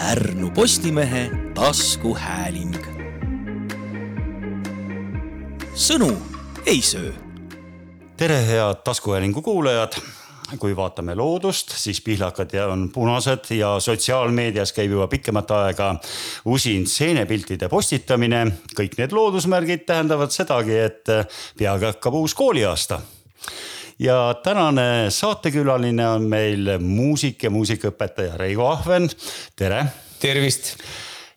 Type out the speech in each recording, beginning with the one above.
Pärnu Postimehe taskuhääling. sõnu ei söö. tere, head taskuhäälingu kuulajad kui vaatame loodust, siis pihlakad on punased ja sotsiaalmeedias käib juba pikemat aega usin seenepiltide postitamine. kõik need loodusmärgid tähendavad sedagi, et peagi hakkab uus kooliaasta ja tänane saatekülaline on meil muusik ja muusikaõpetaja Reigo Ahven, tere. tervist.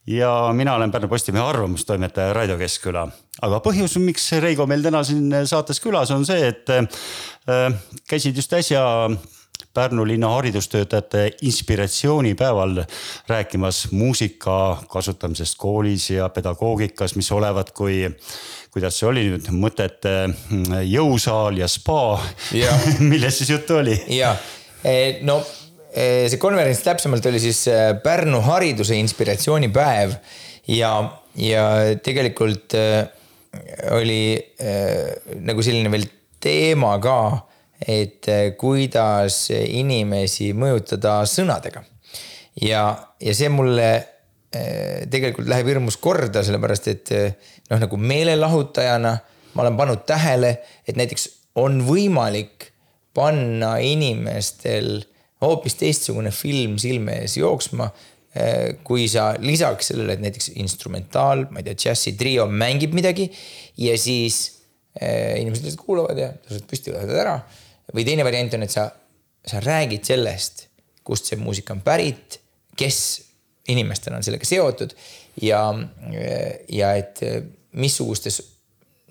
ja mina olen Pärnu Postimehe arvamustoimetaja Raido Keskküla. aga põhjus, miks Reigo meil täna siin saates külas on see, et äh, käisid just äsja Pärnu linna haridustöötajate inspiratsioonipäeval rääkimas muusika kasutamisest koolis ja pedagoogikas, mis olevat kui kuidas see oli nüüd, mõtete mm, jõusaal ja spa millest siis juttu oli? ja, e, no e, see konverents täpsemalt oli siis e, Pärnu hariduse inspiratsioonipäev ja, ja tegelikult oli nagu selline veel teema ka, et kuidas inimesi mõjutada sõnadega. ja, ja see mulle tegelikult läheb hirmus korda, sellepärast et noh, nagu meelelahutajana ma olen pannud tähele, et näiteks on võimalik panna inimestel hoopis teistsugune film silme ees jooksma. Eh, kui sa lisaks sellele, et näiteks instrumentaal, ma ei tea, džässitrio mängib midagi ja siis eh, inimesed lihtsalt kuulavad ja tõusevad püsti, lähevad ära. või teine variant on, et sa, sa räägid sellest, kust see muusika on pärit, kes inimestena on sellega seotud ja, ja et missugustes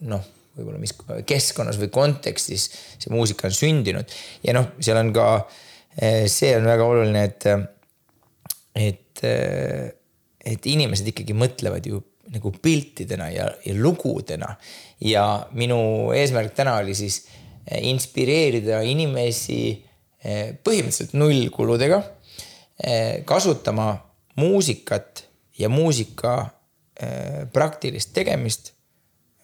noh, võib-olla mis keskkonnas või kontekstis see muusika on sündinud ja noh, seal on ka see on väga oluline, et, et, et inimesed ikkagi mõtlevad ju nagu piltidena ja, ja lugudena. ja minu eesmärk täna oli siis inspireerida inimesi põhimõtteliselt nullkuludega kasutama muusikat ja muusika äh, praktilist tegemist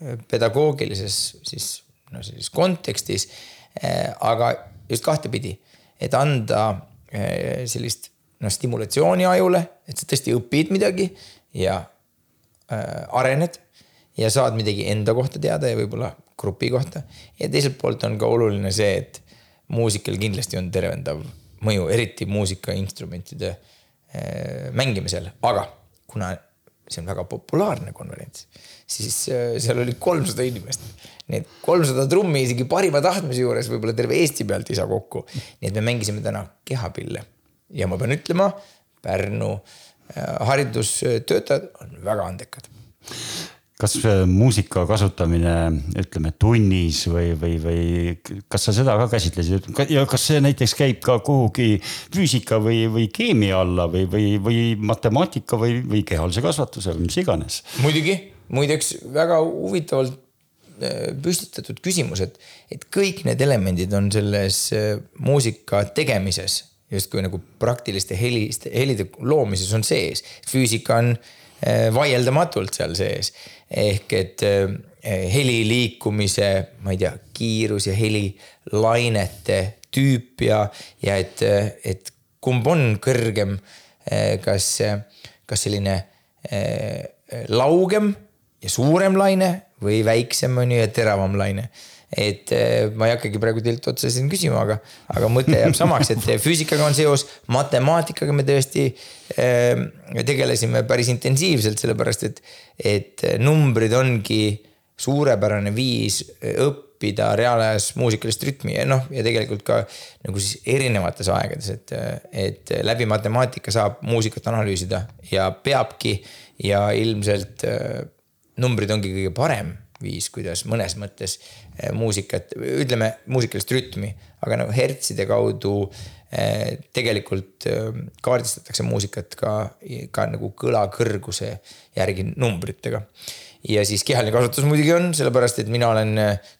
äh, pedagoogilises siis no sellises kontekstis. Äh, aga just kahtepidi, et anda sellist noh, stimulatsiooni ajule, et sa tõesti õpid midagi ja arened ja saad midagi enda kohta teada ja võib-olla grupi kohta. ja teiselt poolt on ka oluline see, et muusikal kindlasti on tervendav mõju, eriti muusikainstrumentide Äh, mängimisel, aga kuna see on väga populaarne konverents, siis äh, seal oli kolmsada inimest. nii et kolmsada trummi isegi parima tahtmise juures võib-olla terve Eesti pealt ei saa kokku. nii et me mängisime täna kehapille ja ma pean ütlema, Pärnu äh, haridustöötajad on väga andekad kas muusika kasutamine, ütleme tunnis või, või, või kas sa seda ka käsitlesid ja kas see näiteks käib ka kuhugi füüsika või, või keemia alla või, või, või matemaatika või, või kehalise kasvatuse või mis iganes? muidugi, muideks väga huvitavalt äh, püstitatud küsimus, et, et kõik need elemendid on selles äh, muusika tegemises justkui nagu praktiliste heliste, helide loomises on sees. füüsika on äh, vaieldamatult seal sees. Ehk et eh, heli liikumise, ma ei tea, kiirus ja helilainete tüüp ja, ja et, et kumb on kõrgem, eh, kas, kas selline eh, laugem ja suurem laine või väiksem on ju ja teravam laine et eh, ma ei hakkagi praegu teilt otse siin küsima, aga, aga mõte jääb samaks, et füüsikaga on seos, matemaatikaga me tõesti äh, tegelesime päris intensiivselt, sellepärast et, et numbrid ongi suurepärane viis õppida reaalajas muusikalist rütmi ja noh, ja tegelikult ka nagu siis erinevates aegades, et, et läbi matemaatika saab muusikat analüüsida ja peabki ja ilmselt numbrid ongi kõige parem viis, kuidas mõnes mõttes eh, muusikat, ütleme muusikalist rütmi, aga nagu hertside kaudu eh, tegelikult eh, kaardistatakse muusikat ka, ka nagu kõla kõrguse järgi numbritega. ja siis kehaline kasutus muidugi on, sellepärast et mina olen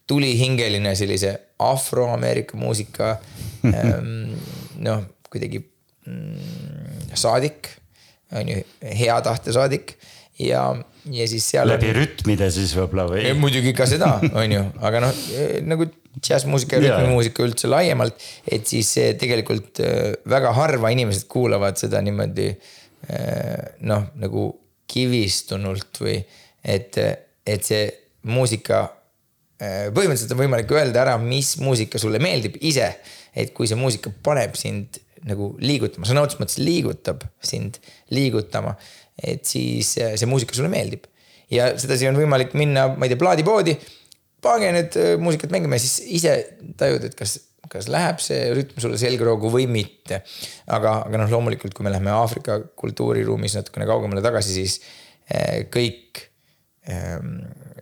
tulihingeline sellise afroameerika muusika ehm, noh, kuidagi mm, saadik, on ju, hea tahte saadik ja ja siis seal. läbi rütmide siis võib-olla või? muidugi ka seda, on ju, aga noh, nagu džässmuusika ja rütmimuusika üldse laiemalt, et siis tegelikult äh, väga harva inimesed kuulavad seda niimoodi noh, nagu kivistunult või et, et see muusika põhimõtteliselt on võimalik öelda ära, mis muusika sulle meeldib ise. et kui see muusika paneb sind nagu liigutama, sõna otseses mõttes liigutab sind liigutama, et siis see muusika sulle meeldib. ja sedasi on võimalik minna, ma ei tea, plaadipoodi, pange nüüd muusikat mängima ja siis ise tajud, et kas kas läheb see rütm sulle selgroogu või mitte. aga, aga noh, loomulikult, kui me läheme Aafrika kultuuriruumis natukene kaugemale tagasi, siis eh, kõik ähm,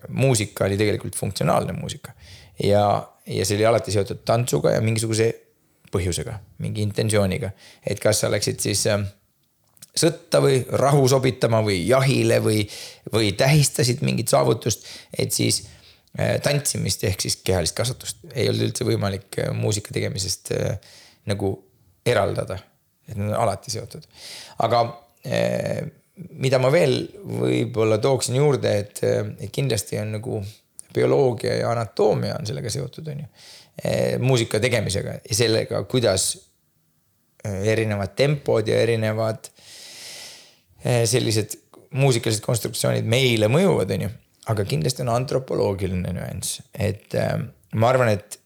muusika oli tegelikult funktsionaalne muusika. ja, ja see oli alati seotud tantsuga ja mingisuguse põhjusega, mingi intentsiooniga. et kas sa läksid siis äh, sõtta või rahu sobitama või jahile või, või tähistasid mingit saavutust, et siis Äh, tantsimist ehk siis kehalist kasvatust ei olnud üldse võimalik äh, muusika tegemisest äh, nagu eraldada. et need on alati seotud, aga mida ma veel võib-olla tooksin juurde, et, et kindlasti on nagu bioloogia ja anatoomia on sellega seotud, on ju. muusika tegemisega ja sellega, kuidas erinevad tempod ja erinevad sellised muusikalised konstruktsioonid meile mõjuvad, on ju aga kindlasti on antropoloogiline nüanss, et äh, ma arvan, et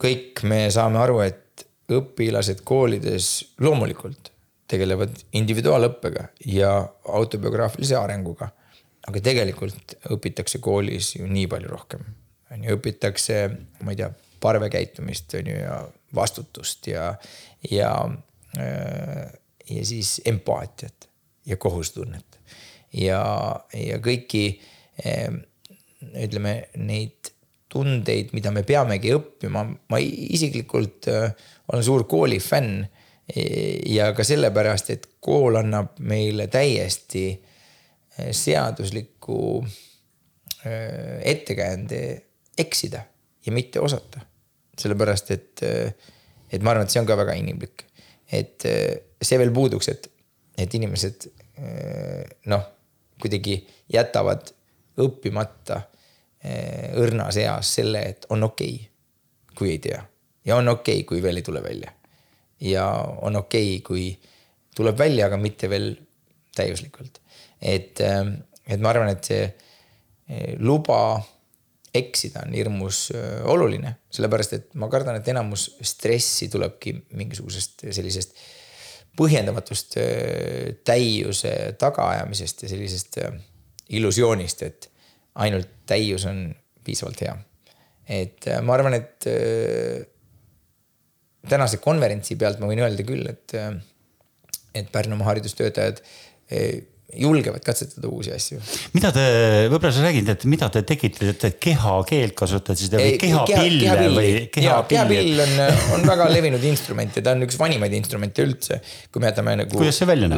kõik me saame aru, et õpilased koolides loomulikult tegelevad individuaalõppega ja autobiograafilise arenguga. aga tegelikult õpitakse koolis ju nii palju rohkem. on ju, õpitakse, ma ei tea, parvekäitumist on ju ja vastutust ja, ja, äh, ja siis empaatiat ja kohusetunnet ja, ja kõiki Ehm, ütleme neid tundeid, mida me peamegi õppima, ma isiklikult äh, olen suur kooli fänn. E, ja ka sellepärast, et kool annab meile täiesti seadusliku ettekäände eksida ja mitte osata. sellepärast, et, et ma arvan, et see on ka väga inimlik. et see veel puuduks, et, et inimesed noh, kuidagi jätavad õppimata eh, õrnas eas selle, et on okei okay,, kui ei tea. ja on okei okay,, kui veel ei tule välja. ja on okei okay,, kui tuleb välja, aga mitte veel täiuslikult. et, eh, et ma arvan, et see eh, luba eksida on hirmus oluline, sellepärast et ma kardan, et enamus stressi tulebki mingisugusest sellisest põhjendamatust täiuse tagaajamisest ja sellisest illusioonist, et ainult täius on piisavalt hea. et ma arvan, et tänase konverentsi pealt ma võin öelda küll, et, et Pärnumaa haridustöötajad julgevad katsetada uusi asju. mida te, võib-olla sa räägid, et mida te tegite, et kehakeelt kasutasite või kehapille keha, keha või kehapilli? kehapill on, on väga levinud instrument ja ta on üks vanimaid instrumente üldse. kui me jätame nagu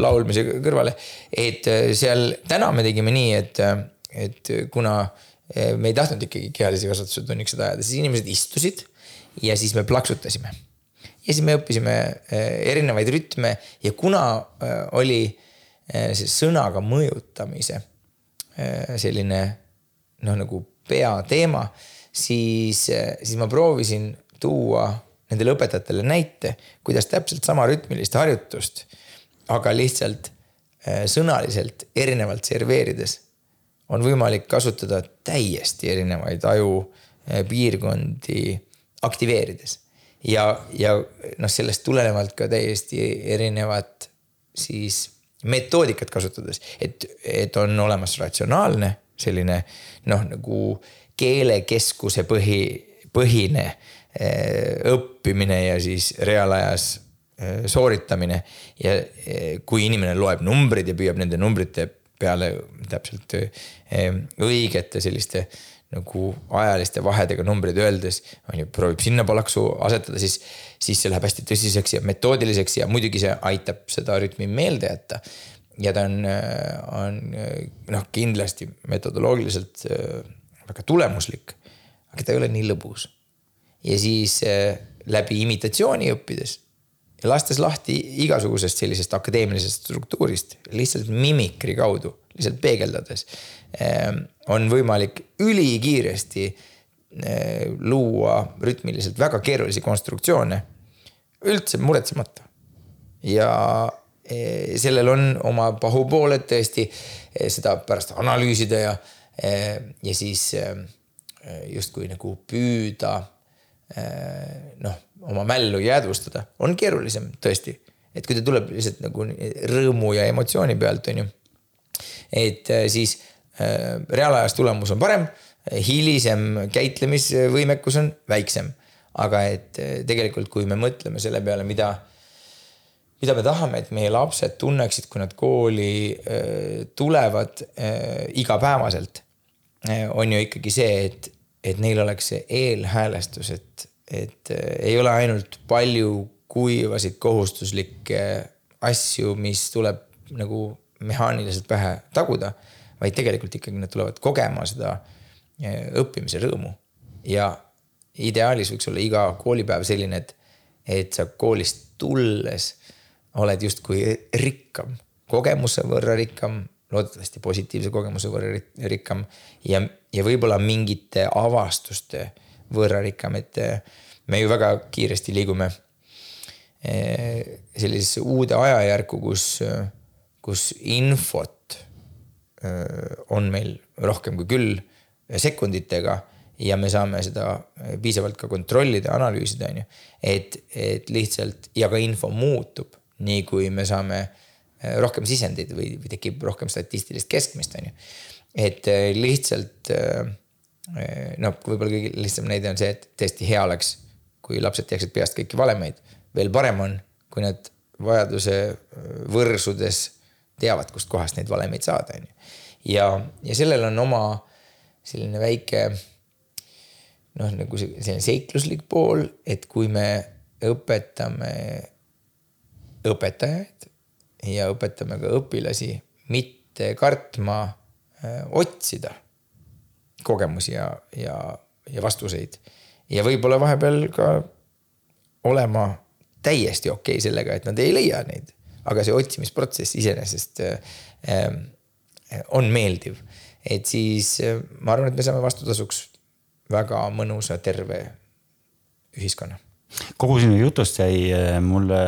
laulmise kõrvale, et äh, seal täna me tegime nii, et, äh, et kuna äh, me ei tahtnud ikkagi kehalise kasvatuse tunnikesed ajada, siis inimesed istusid ja siis me plaksutasime. ja siis me õppisime erinevaid rütme ja kuna oli siis sõnaga mõjutamise eh, selline noh, nagu peateema, siis, eh, siis ma proovisin tuua nendele õpetajatele näite, kuidas täpselt sama rütmilist harjutust, aga lihtsalt sõnaliselt erinevalt serveerides on võimalik kasutada täiesti erinevaid ajupiirkondi aktiveerides. ja, ja noh, sellest tulenevalt ka täiesti erinevat siis metoodikat kasutades, et, et on olemas ratsionaalne selline noh, nagu keelekeskuse põhi, põhine eh, õppimine ja siis reaalajas eh, sooritamine. ja eh, kui inimene loeb numbreid ja püüab nende numbrite peale täpselt õigete selliste nagu ajaliste vahedega numbreid öeldes, on ju, proovib sinna palaksu asetada, siis, siis see läheb hästi tõsiseks ja metoodiliseks ja muidugi see aitab seda rütmi meelde jätta. ja ta on, on noh, kindlasti metodoloogiliselt äh, väga tulemuslik, aga ta ei ole nii lõbus. ja siis äh, läbi imitatsiooni õppides ja lastes lahti igasugusest sellisest akadeemilisest struktuurist, lihtsalt mimikri kaudu, lihtsalt peegeldades Ehm, on võimalik ülikiiresti eh, luua rütmiliselt väga keerulisi konstruktsioone üldse muretsemata. ja, eh, sellel on oma pahupooled tõesti, seda pärast analüüsida ja, ja siis justkui nagu püüda noh, oma mällu jäädvustada, on keerulisem tõesti. et kui ta tuleb lihtsalt nagu rõõmu ja emotsiooni pealt, on ju. et siis reaalajas tulemus on parem, hilisem käitlemisvõimekus on väiksem. aga et tegelikult, kui me mõtleme selle peale, mida mida me tahame, et meie lapsed tunneksid, kui nad kooli äh, tulevad äh, igapäevaselt, äh, on ju ikkagi see, et, et neil oleks see eelhäälestus, et, et ei ole ainult palju kuivasid kohustuslikke asju, mis tuleb nagu mehaaniliselt pähe taguda, vaid tegelikult ikkagi nad tulevad kogema seda õppimise rõõmu. ja ideaalis võiks olla iga koolipäev selline, et, et sa koolist tulles oled justkui rikkam, kogemuse võrra rikkam, loodetavasti positiivse kogemuse võrra rikkam ja, ja võib-olla mingite avastuste võrra rikkam, et eh, me ju väga kiiresti liigume eh, sellisesse uude ajajärku, kus, kus infot eh, on meil rohkem kui küll sekunditega ja me saame seda piisavalt ka kontrollida, analüüsida, on ju. et, et lihtsalt ja ka info muutub nii kui me saame rohkem sisendeid või, või tekib rohkem statistilist keskmist, on ju. et lihtsalt äh, noh, võib-olla kõige lihtsam näide on see, et tõesti hea oleks, kui lapsed teaksid peast kõiki valemeid. veel parem on, kui nad vajaduse võrsudes teavad, kustkohast neid valemeid saada, on ju. ja, ja sellel on oma selline väike noh, nagu selline seikluslik pool, et kui me õpetame õpetajaid ja õpetame ka õpilasi mitte kartma äh, otsida kogemusi ja, ja, ja vastuseid. ja võib-olla vahepeal ka olema täiesti okei okay sellega, et nad ei leia neid. aga see otsimisprotsess iseenesest äh, on meeldiv. et siis äh, ma arvan, et me saame vastutasuks väga mõnusa, terve ühiskonna kogu sinu jutust jäi äh, mulle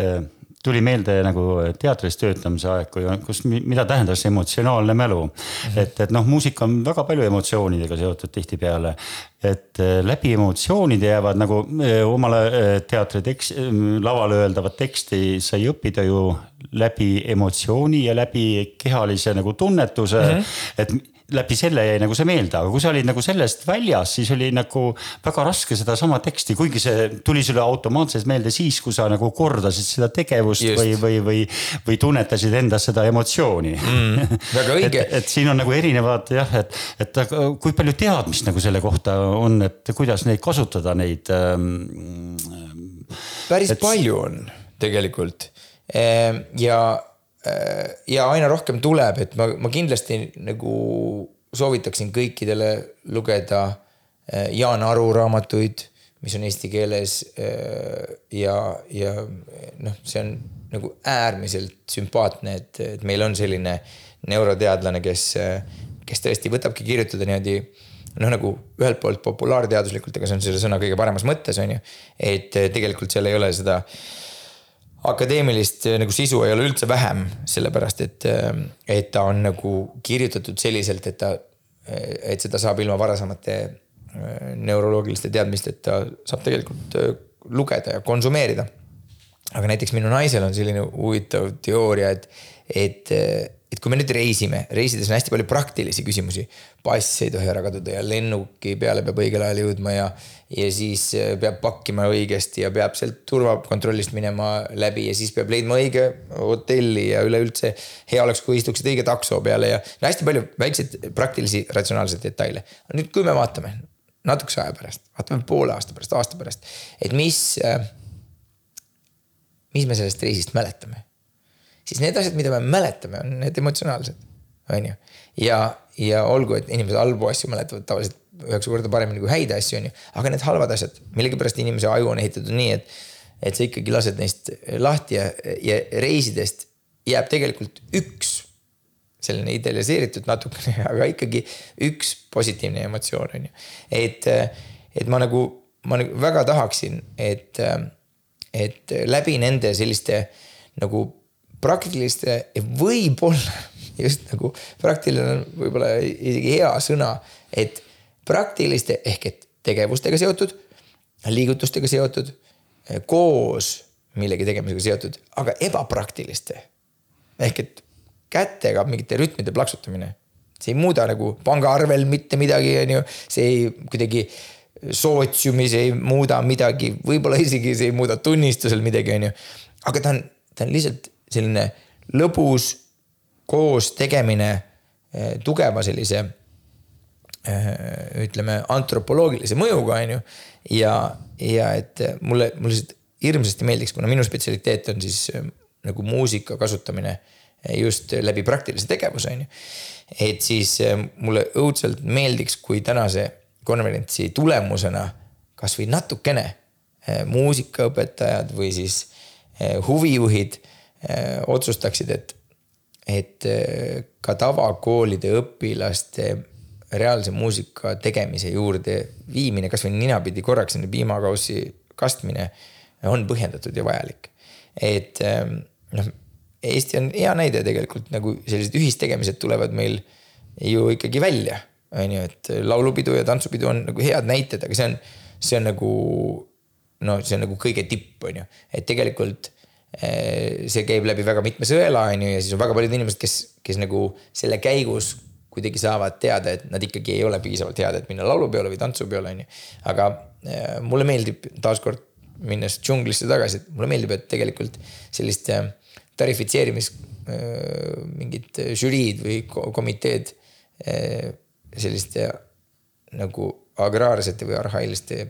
äh, tuli meelde nagu teatris töötamise aeg, kui, kus, mida tähendas emotsionaalne mälu. -hmm. et, et noh, muusika on väga palju emotsioonidega seotud tihtipeale. et äh, läbi emotsioonide jäävad nagu omale teatri tekst, lavale öeldavat teksti sai õppida ju läbi emotsiooni ja läbi kehalise nagu tunnetuse mm. -hmm. et läbi selle jäi nagu see meelde, aga kui sa olid nagu sellest väljas, siis oli nagu väga raske sedasama teksti, kuigi see tuli sulle automaatselt meelde siis, kui sa nagu kordasid seda tegevust Just. või, või, või, või tunnetasid endas seda emotsiooni mm,. väga õige et, et siin on nagu erinevad jah, et, et kui palju teadmist nagu selle kohta on, et kuidas neid kasutada, neid ähm,. päris et... palju on tegelikult ehm, ja ja aina rohkem tuleb, et ma, ma kindlasti nagu soovitaksin kõikidele lugeda äh, Jaan Aru raamatuid, mis on eesti keeles. Äh, ja, ja noh, see on nagu äärmiselt sümpaatne, et, et meil on selline neuroteadlane, kes, kes tõesti võtabki kirjutada niimoodi noh, nagu ühelt poolt populaarteaduslikult, aga see on selle sõna kõige paremas mõttes, on ju. et tegelikult seal ei ole seda äh, akadeemilist eh, nagu sisu ei ole üldse vähem, sellepärast et, eh, et ta on nagu kirjutatud selliselt, et ta, et seda saab ilma varasemate neuroloogiliste teadmisteta saab tegelikult lugeda ja konsumeerida. aga näiteks minu naisel on selline huvitav teooria, et, et et kui me nüüd reisime, reisides on hästi palju praktilisi küsimusi. pass ei tohi ära kaduda ja lennuki peale peab õigel ajal jõudma ja, ja siis äh, peab pakkima õigesti ja peab sealt turvakontrollist minema läbi ja siis peab leidma õige hotelli ja üleüldse. hea oleks, kui istuksid õige takso peale ja no hästi palju väikseid praktilisi ratsionaalseid detaile. nüüd, kui me vaatame natukese aja pärast, vaatame poole aasta pärast, aasta pärast, et mis, äh, mis me sellest reisist mäletame siis need asjad, mida me mäletame, on need emotsionaalsed, on ju. ja, ja olgu, et inimesed halbu asju mäletavad tavaliselt üheksa korda paremini kui häid asju, on ju. aga need halvad asjad, millegipärast inimese aju on ehitatud nii, et, et sa ikkagi lased neist lahti ja, ja reisidest jääb tegelikult üks selline idealiseeritud natukene, aga ikkagi üks positiivne emotsioon on ju. et, et ma nagu, ma nagu väga tahaksin, et, et läbi nende selliste nagu praktiliste võib-olla just nagu praktiline on võib-olla isegi hea sõna, et praktiliste ehk et tegevustega seotud, liigutustega seotud, koos millegi tegemisega seotud, aga ebapraktiliste. ehk et kätega mingite rütmide plaksutamine, see ei muuda nagu pangaarvel mitte midagi, on ju, see ei kuidagi sootsiumis ei muuda midagi, võib-olla isegi see ei muuda tunnistusel midagi, on ju. aga ta on, ta on lihtsalt selline lõbus koos tegemine eh, tugeva sellise eh, ütleme antropoloogilise mõjuga, on ju. ja, ja et mulle, mulle lihtsalt hirmsasti meeldiks, kuna minu spetsialiteet on siis eh, nagu muusika kasutamine just läbi praktilise tegevuse, on ju. et siis mulle õudselt meeldiks, kui tänase konverentsi tulemusena kasvõi natukene muusikaõpetajad või siis huvijuhid otsustaksid, et, et ka tavakoolide õpilaste reaalse muusika tegemise juurde viimine, kasvõi ninapidi korraks sinna piimakaussi kastmine on põhjendatud ja vajalik. et noh, Eesti on hea näide tegelikult nagu sellised ühistegemised tulevad meil ju ikkagi välja on ju, et laulupidu ja tantsupidu on nagu head näited, aga see on, see on nagu. no see on nagu kõige tipp, on ju, et tegelikult see käib läbi väga mitme sõela, on ju, ja siis on väga paljud inimesed, kes, kes nagu selle käigus kuidagi saavad teada, et nad ikkagi ei ole piisavalt head, et minna laulupeole või tantsupeole, on ju. aga eh, mulle meeldib taaskord minnes džunglisse tagasi, et mulle meeldib, et tegelikult sellist eh, tarifitseerimis mingid žüriid või komiteed selliste nagu agraarsete või arhailiste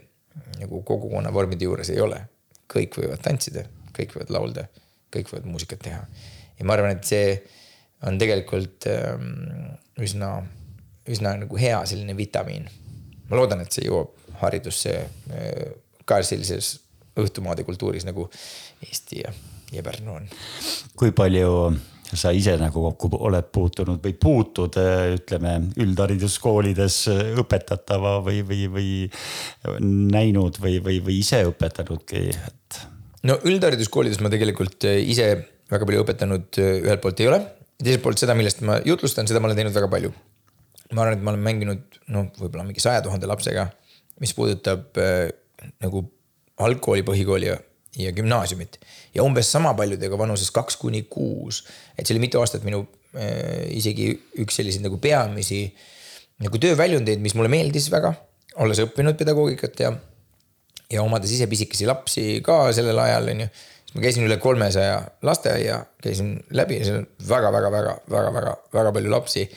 nagu kogukonna vormide juures ei ole. kõik võivad tantsida, kõik võivad laulda, kõik võivad muusikat teha. ja ma arvan, et see on tegelikult ähm, üsna, üsna nagu hea selline vitamiin. ma loodan, et see jõuab haridusse äh, ka sellises õhtumaade kultuuris nagu Eesti ja, ja Pärnu on. kui palju sa ise nagu kokku oled puutunud või puutud, ütleme üldhariduskoolides õpetatava või, või, või näinud või, või, või ise õpetanudki, et? No üldhariduskoolides ma tegelikult ise väga palju õpetanud ühelt poolt ei ole, teiselt poolt seda, millest ma jutlustan, seda ma olen teinud väga palju. ma arvan, et ma olen mänginud noh, võib-olla mingi saja tuhande lapsega, mis puudutab äh, nagu algkooli, põhikooli ja ja gümnaasiumit ja umbes sama paljudega vanuses kaks kuni kuus. et see oli mitu aastat minu äh, isegi üks selliseid nagu peamisi nagu tööväljundeid, mis mulle meeldis väga, olles õppinud pedagoogikat ja, ja omades ise pisikesi lapsi ka sellel ajal, on ju. siis ma käisin üle kolmesaja lasteaia, käisin läbi seal on väga-väga-väga-väga-väga-väga palju lapsi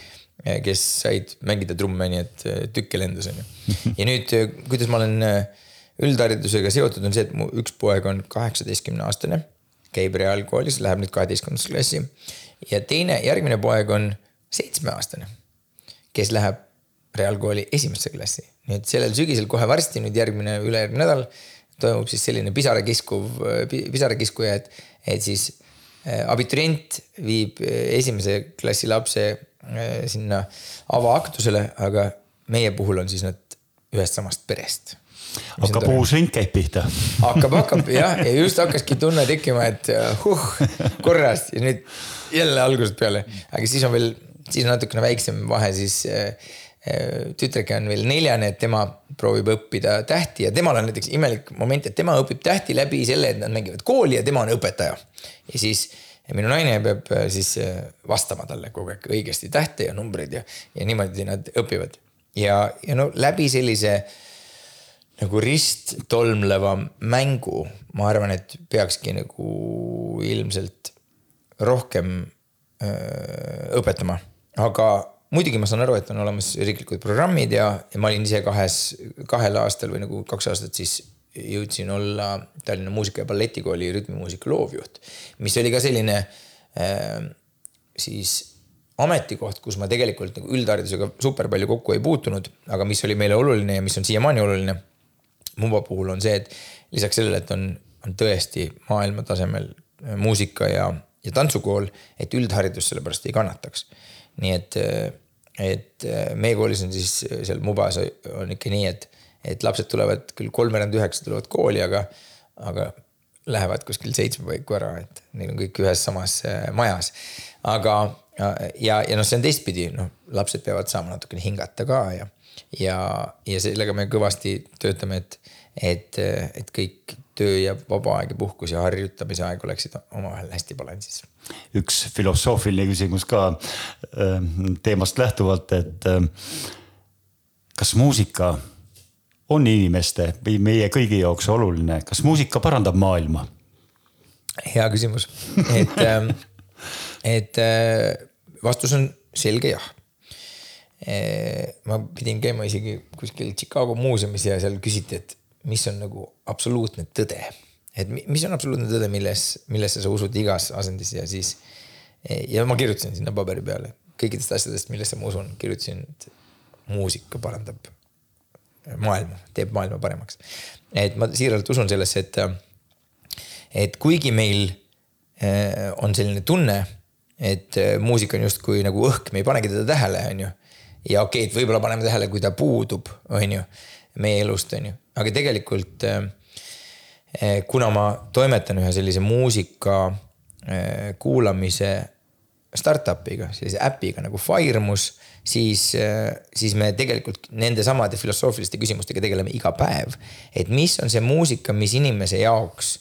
kes said mängida trumme, nii et tükke lendas, on ju. ja nüüd, kuidas ma olen üldharidusega seotud on see, et mu üks poeg on kaheksateistkümne aastane, käib reaalkoolis, läheb nüüd kaheteistkümnendasse klassi. ja teine, järgmine poeg on seitsmeaastane, kes läheb reaalkooli esimesse klassi. nii et sellel sügisel kohe varsti, nüüd järgmine, ülejärgmine nädal toimub siis selline pisarakiskuv, pisarakiskuja, et, et siis äh, abiturient viib äh, esimese klassi lapse äh, sinna avaaktusele, aga meie puhul on siis nad ühest samast perest hakkab uus ring käib pihta. hakkab, hakkab jah, ja just hakkaski tunne tekkima, et huh, korras ja nüüd jälle algusest peale, aga siis on veel, siis on natukene väiksem vahe, siis äh, tütreke on veel neljane, et tema proovib õppida tähti ja temal on näiteks imelik moment, et tema õpib tähti läbi selle, et nad mängivad kooli ja tema on õpetaja. ja siis minu naine peab äh, siis vastama talle kogu aeg õigesti tähte ja numbreid ja, ja niimoodi nad õpivad. ja, ja no läbi sellise äh, nagu risttolmleva mängu, ma arvan, et peakski nagu ilmselt rohkem öö, õpetama. aga muidugi ma saan aru, et on olemas riiklikud programmid ja, ja ma olin ise kahes, kahel aastal või nagu kaks aastat siis jõudsin olla Tallinna Muusika- ja Balletikooli rütmimuusika loovjuht. mis oli ka selline äh, siis ametikoht, kus ma tegelikult nagu üldharidusega super palju kokku ei puutunud, aga mis oli meile oluline ja mis on siiamaani oluline Mumba puhul on see, et lisaks sellele, et on, on tõesti maailma tasemel äh, muusika ja, ja tantsukool, et üldharidus sellepärast ei kannataks. nii et, äh, et äh, meie koolis on siis seal Mubas on ikka nii, et, et lapsed tulevad küll kolmveerand üheksa tulevad kooli, aga, aga lähevad kuskil seitsme paiku ära, et neil on kõik ühes samas äh, majas. aga, ja, ja noh, see on teistpidi, noh, lapsed peavad saama natukene hingata ka ja, ja, ja sellega me kõvasti töötame, et, et, et kõik töö ja vaba aeg ja puhkus ja harjutamise aeg oleksid omavahel hästi balansis. üks filosoofiline küsimus ka äh, teemast lähtuvalt, et äh, kas muusika on inimeste või meie kõigi jaoks oluline, kas muusika parandab maailma? hea küsimus, et ähm, et äh, vastus on selge jah. ma pidin käima isegi kuskil Chicago muuseumis ja seal küsiti, et mis on nagu absoluutne tõde. et mis on absoluutne tõde, milles, millesse sa usud igas asendis ja siis. ja ma kirjutasin sinna paberi peale kõikidest asjadest, millesse ma usun, kirjutasin, et muusika parandab maailma, teeb maailma paremaks. et ma siiralt usun sellesse, et, et kuigi meil eh, on selline tunne, et eh, muusika on justkui nagu õhk, me ei panegi teda tähele, on ju. ja okei okay,, et võib-olla paneme tähele, kui ta puudub, on ju, meie elust, on ju, aga tegelikult eh, kuna ma toimetan ühe sellise muusika kuulamise startup'iga, sellise äpiga nagu Firemus siis, siis me tegelikult nende samade filosoofiliste küsimustega tegeleme iga päev. et mis on see muusika, mis inimese jaoks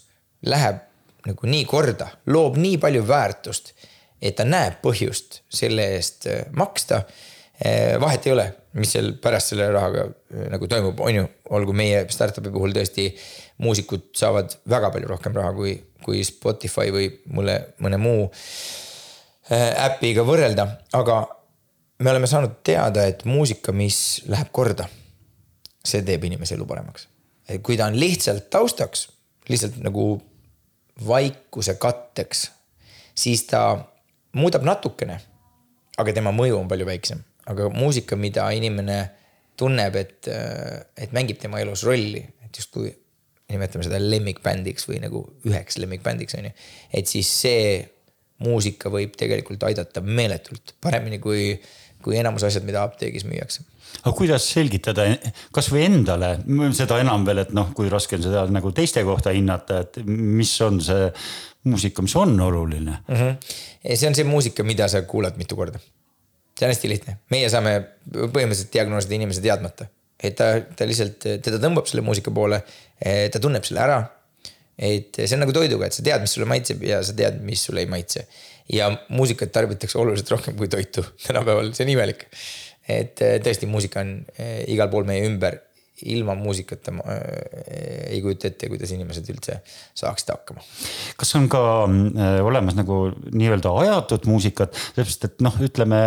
läheb nagu nii korda, loob nii palju väärtust, et ta näeb põhjust selle eest maksta. Äh, vahet ei ole, mis seal pärast selle rahaga äh, nagu toimub, on ju, olgu meie startup'i puhul tõesti muusikud saavad väga palju rohkem raha kui, kui Spotify või mulle mõne muu äpiga võrrelda, aga me oleme saanud teada, et muusika, mis läheb korda, see teeb inimese elu paremaks. kui ta on lihtsalt taustaks, lihtsalt nagu vaikuse katteks, siis ta muudab natukene. aga tema mõju on palju väiksem, aga muusika, mida inimene tunneb, et, et mängib tema elus rolli, et justkui nimetame seda lemmikbändiks või nagu üheks lemmikbändiks on ju. et siis see muusika võib tegelikult aidata meeletult paremini kui kui enamus asjad, mida apteegis müüakse aga kuidas selgitada kasvõi endale, seda enam veel, et noh, kui raske on seda nagu teiste kohta hinnata, et mis on see muusika, mis on oluline mm? -hmm. see on see muusika, mida sa kuulad mitu korda. See on hästi lihtne, meie saame põhimõtteliselt diagnoosida inimese teadmata, et ta, ta lihtsalt, teda tõmbab selle muusika poole, ta tunneb selle ära. et see on nagu toiduga, et sa tead, mis sulle maitseb ja sa tead, mis sulle ei maitse ja muusikat tarbitakse oluliselt rohkem kui toitu tänapäeval, see on imelik. et äh, tõesti, muusika on äh, igal pool meie ümber, ilma muusikata ma äh, ei kujuta ette, kuidas inimesed üldse saaksid hakkama. kas on ka olemas nagu nii-öelda ajatud muusikat, sellepärast et noh, ütleme,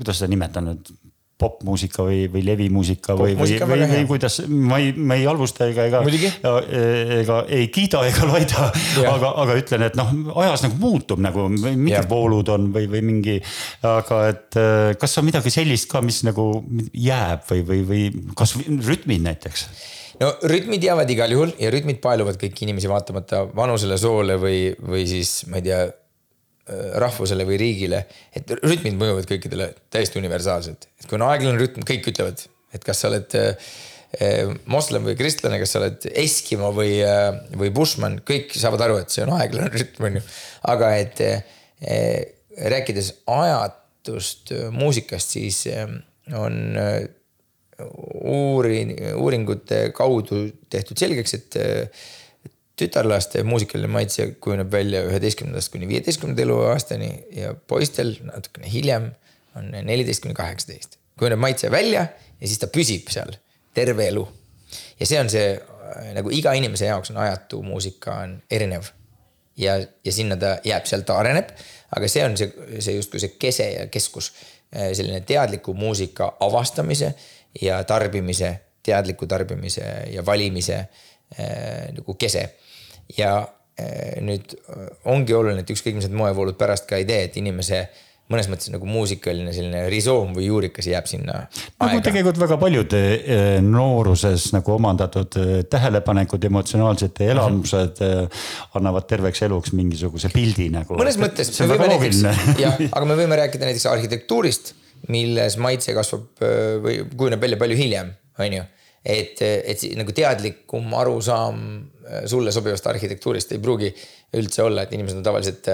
kuidas seda nimetada nüüd popmuusika või, või levimuusika või, või, või, või kuidas, ma ei, ma ei halvusta ega, ega, ega ei kiida ega laida, aga, aga ütlen, et noh, ajas nagu muutub nagu mingid voolud on või, või mingi. aga et äh, kas on midagi sellist ka, mis nagu jääb või, või, või kasvõi rütmid näiteks? no rütmid jäävad igal juhul ja rütmid paeluvad kõiki inimesi vaatamata vanusele, soole või, või siis ma ei tea rahvusele või riigile, et rütmid mõjuvad kõikidele täiesti universaalselt. et kui on aeglane rütm, kõik ütlevad, et kas sa oled äh, äh, moslem või kristlane, kas sa oled Eskimo või, või Bushman, kõik saavad aru, et see on aeglane rütm, on ju. aga et rääkides ajatust muusikast, siis on uurin-, uuringute kaudu tehtud selgeks, et tütarlaste muusikaline maitse kujuneb välja üheteistkümnendast kuni viieteistkümnenda eluaastani ja poistel natukene hiljem on neliteist kuni kaheksateist. kujuneb maitse välja ja siis ta püsib seal terve elu. ja see on see nagu iga inimese jaoks on ajatu muusika on erinev. ja, ja sinna ta jääb, sealt ta areneb, aga see on see, see justkui see kese ja keskus. selline teadliku muusika avastamise ja tarbimise, teadliku tarbimise ja valimise äh, nagu kese ja eh, nüüd eh, ongi oluline, et ükskõik mis need moevoolud pärast ka ei tee, et inimese mõnes mõttes nagu muusikaline selline risoom või juurikas jääb sinna. nagu tegelikult väga paljude eh, nooruses nagu omandatud tähelepanekud, emotsionaalsed elamused annavad terveks eluks mingisuguse pildi nagu. mõnes mõttes. see on väga loogiline. jah, aga me võime rääkida näiteks arhitektuurist, milles maitse kasvab või kujuneb välja palju hiljem, on ju et, et nagu teadlikum arusaam äh, sulle sobivast arhitektuurist ei pruugi üldse olla, et inimesed on tavaliselt.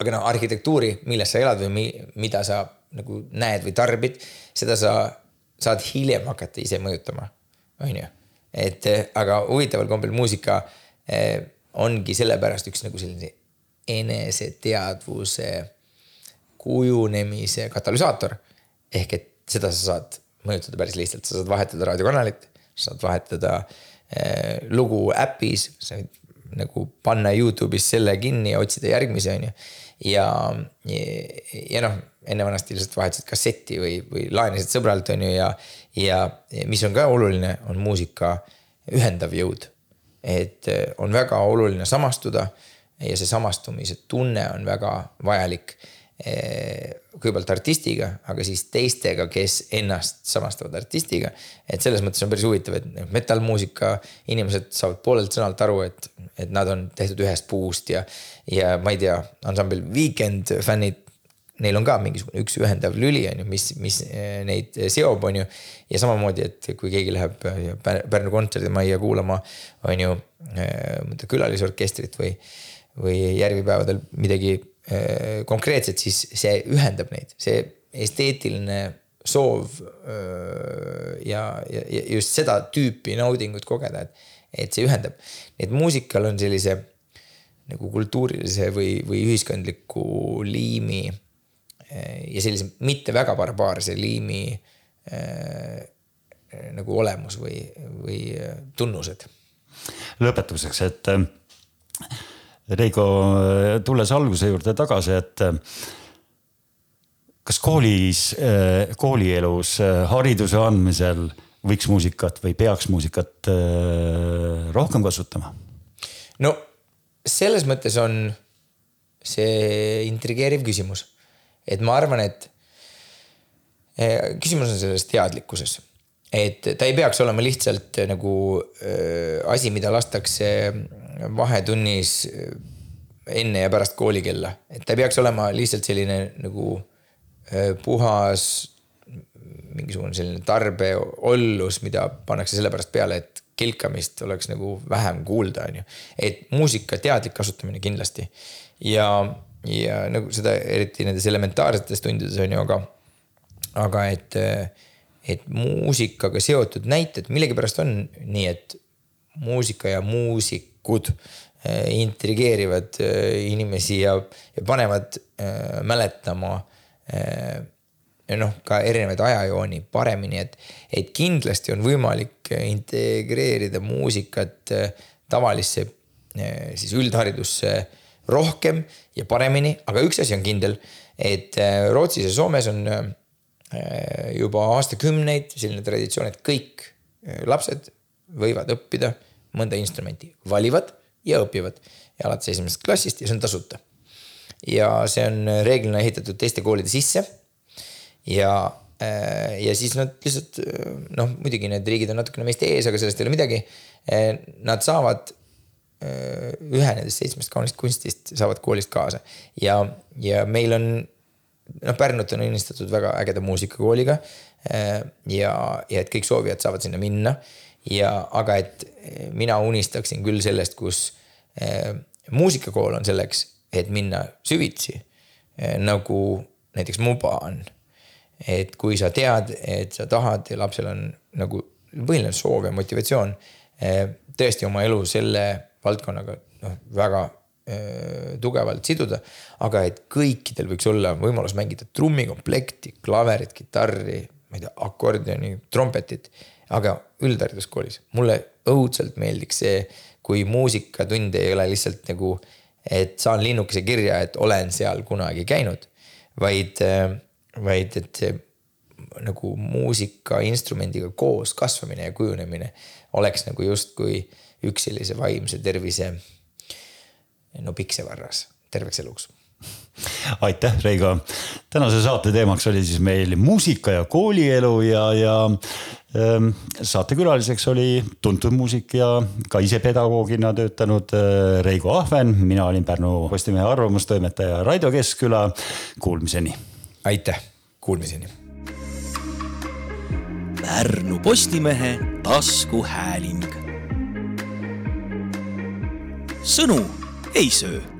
aga noh, arhitektuuri, milles sa elad või mi, mida sa nagu näed või tarbid, seda sa saad hiljem hakata ise mõjutama, on ju. et aga huvitaval kombel muusika ongi sellepärast üks nagu selline eneseteadvuse kujunemise katalüsaator. ehk et seda sa saad mõjutada päris lihtsalt, sa saad vahetada raadiokanalit, sa saad vahetada äh, lugu äpis, sa võid nagu panna Youtube'is selle kinni ja otsida järgmise, on ju. ja, ja, ja noh, enne vanasti lihtsalt vahetasid kasseti või, või laenasid sõbralt, on ju, ja, ja mis on ka oluline, on muusika ühendav jõud. et on väga oluline samastuda ja see samastumise tunne on väga vajalik eh, kõigepealt artistiga, aga siis teistega, kes ennast samastavad artistiga. et selles mõttes on päris huvitav, et noh, metallmuusika inimesed saavad poolelt sõnalt aru, et, et nad on tehtud ühest puust ja, ja ma ei tea, ansambel Weekend fännid. Neil on ka mingisugune üks ühendav lüli on ju, mis, mis eh, neid seob, on ju. ja samamoodi, et kui keegi läheb Pärnu kontserdimajja kuulama, on ju külalisorkestrit või või järvipäevadel midagi äh, konkreetset, siis see ühendab neid, see esteetiline soov äh, ja, ja, ja just seda tüüpi naudingut kogeda, et, et see ühendab. et muusikal on sellise nagu kultuurilise või, või ühiskondliku liimi äh, ja sellise mitte väga barbaarse liimi äh, nagu olemus või, või tunnused. lõpetuseks, et Reigo, tulles alguse juurde tagasi, et kas koolis, koolielus hariduse andmisel võiks muusikat või peaks muusikat rohkem kasutama? no selles mõttes on see intrigeeriv küsimus, et ma arvan, et küsimus on selles teadlikkuses et ta ei peaks olema lihtsalt äh, nagu äh, asi, mida lastakse vahetunnis äh, enne ja pärast koolikella, et ta ei peaks olema lihtsalt selline nagu puhas mingisugune selline tarbeollus, mida pannakse sellepärast peale, et kilkamist oleks nagu vähem kuulda, on ju. et muusika teadlik kasutamine kindlasti ja, ja nagu seda eriti nendes elementaarsetes tundides on ju, aga, aga et et muusikaga seotud näited, millegipärast on nii, et muusika ja muusikud äh, intrigeerivad äh, inimesi ja, ja panevad äh, mäletama äh, noh, ka erinevaid ajajooni paremini, et, et kindlasti on võimalik integreerida muusikat äh, tavalisse äh, siis üldharidusse rohkem ja paremini, aga üks asi on kindel, et Rootsis ja Soomes on Äh, juba aastakümneid selline traditsioon, et kõik äh, lapsed võivad õppida mõnda instrumenti, valivad ja õpivad ja alates esimesest klassist ja see on tasuta. ja see on reeglina ehitatud teiste koolide sisse. ja, äh, ja siis nad lihtsalt noh, muidugi need riigid on natukene meist ees, aga sellest ei ole midagi. Nad saavad ühe nendest seitsmest kaunist kunstist saavad koolist kaasa ja, ja meil on noh, Pärnut on õnnistatud väga ägeda muusikakooliga. Äh, ja, ja et kõik soovijad saavad sinna minna ja, aga et mina unistaksin küll sellest, kus äh, muusikakool on selleks, et minna süvitsi äh,. nagu näiteks Muba on. et kui sa tead, et sa tahad ja lapsel on nagu põhiline soov ja motivatsioon äh, tõesti oma elu selle valdkonnaga noh, väga tugevalt siduda. aga et kõikidel võiks olla võimalus mängida trummikomplekti, klaverit, kitarri, ma ei tea, akordioni, trompetit. Aga üldhariduskoolis mulle õudselt meeldiks see, kui muusikatund ei ole lihtsalt nagu, et saan linnukese kirja, et olen seal kunagi käinud. vaid, äh, vaid et see nagu muusikainstrumendiga koos kasvamine ja kujunemine oleks nagu justkui üks sellise vaimse tervise no Piksevarras terveks eluks aitäh, Reigo. tänase saate teemaks oli siis meil muusika ja koolielu ja, ja saatekülaliseks oli tuntud muusik ja ka ise pedagoogina töötanud äh, Reigo Ahven. mina olin Pärnu Postimehe arvamustoimetaja Raido Keskküla. Kuulmiseni. aitäh, kuulmiseni. Pärnu Postimehe taskuhääling. sõnu ei söö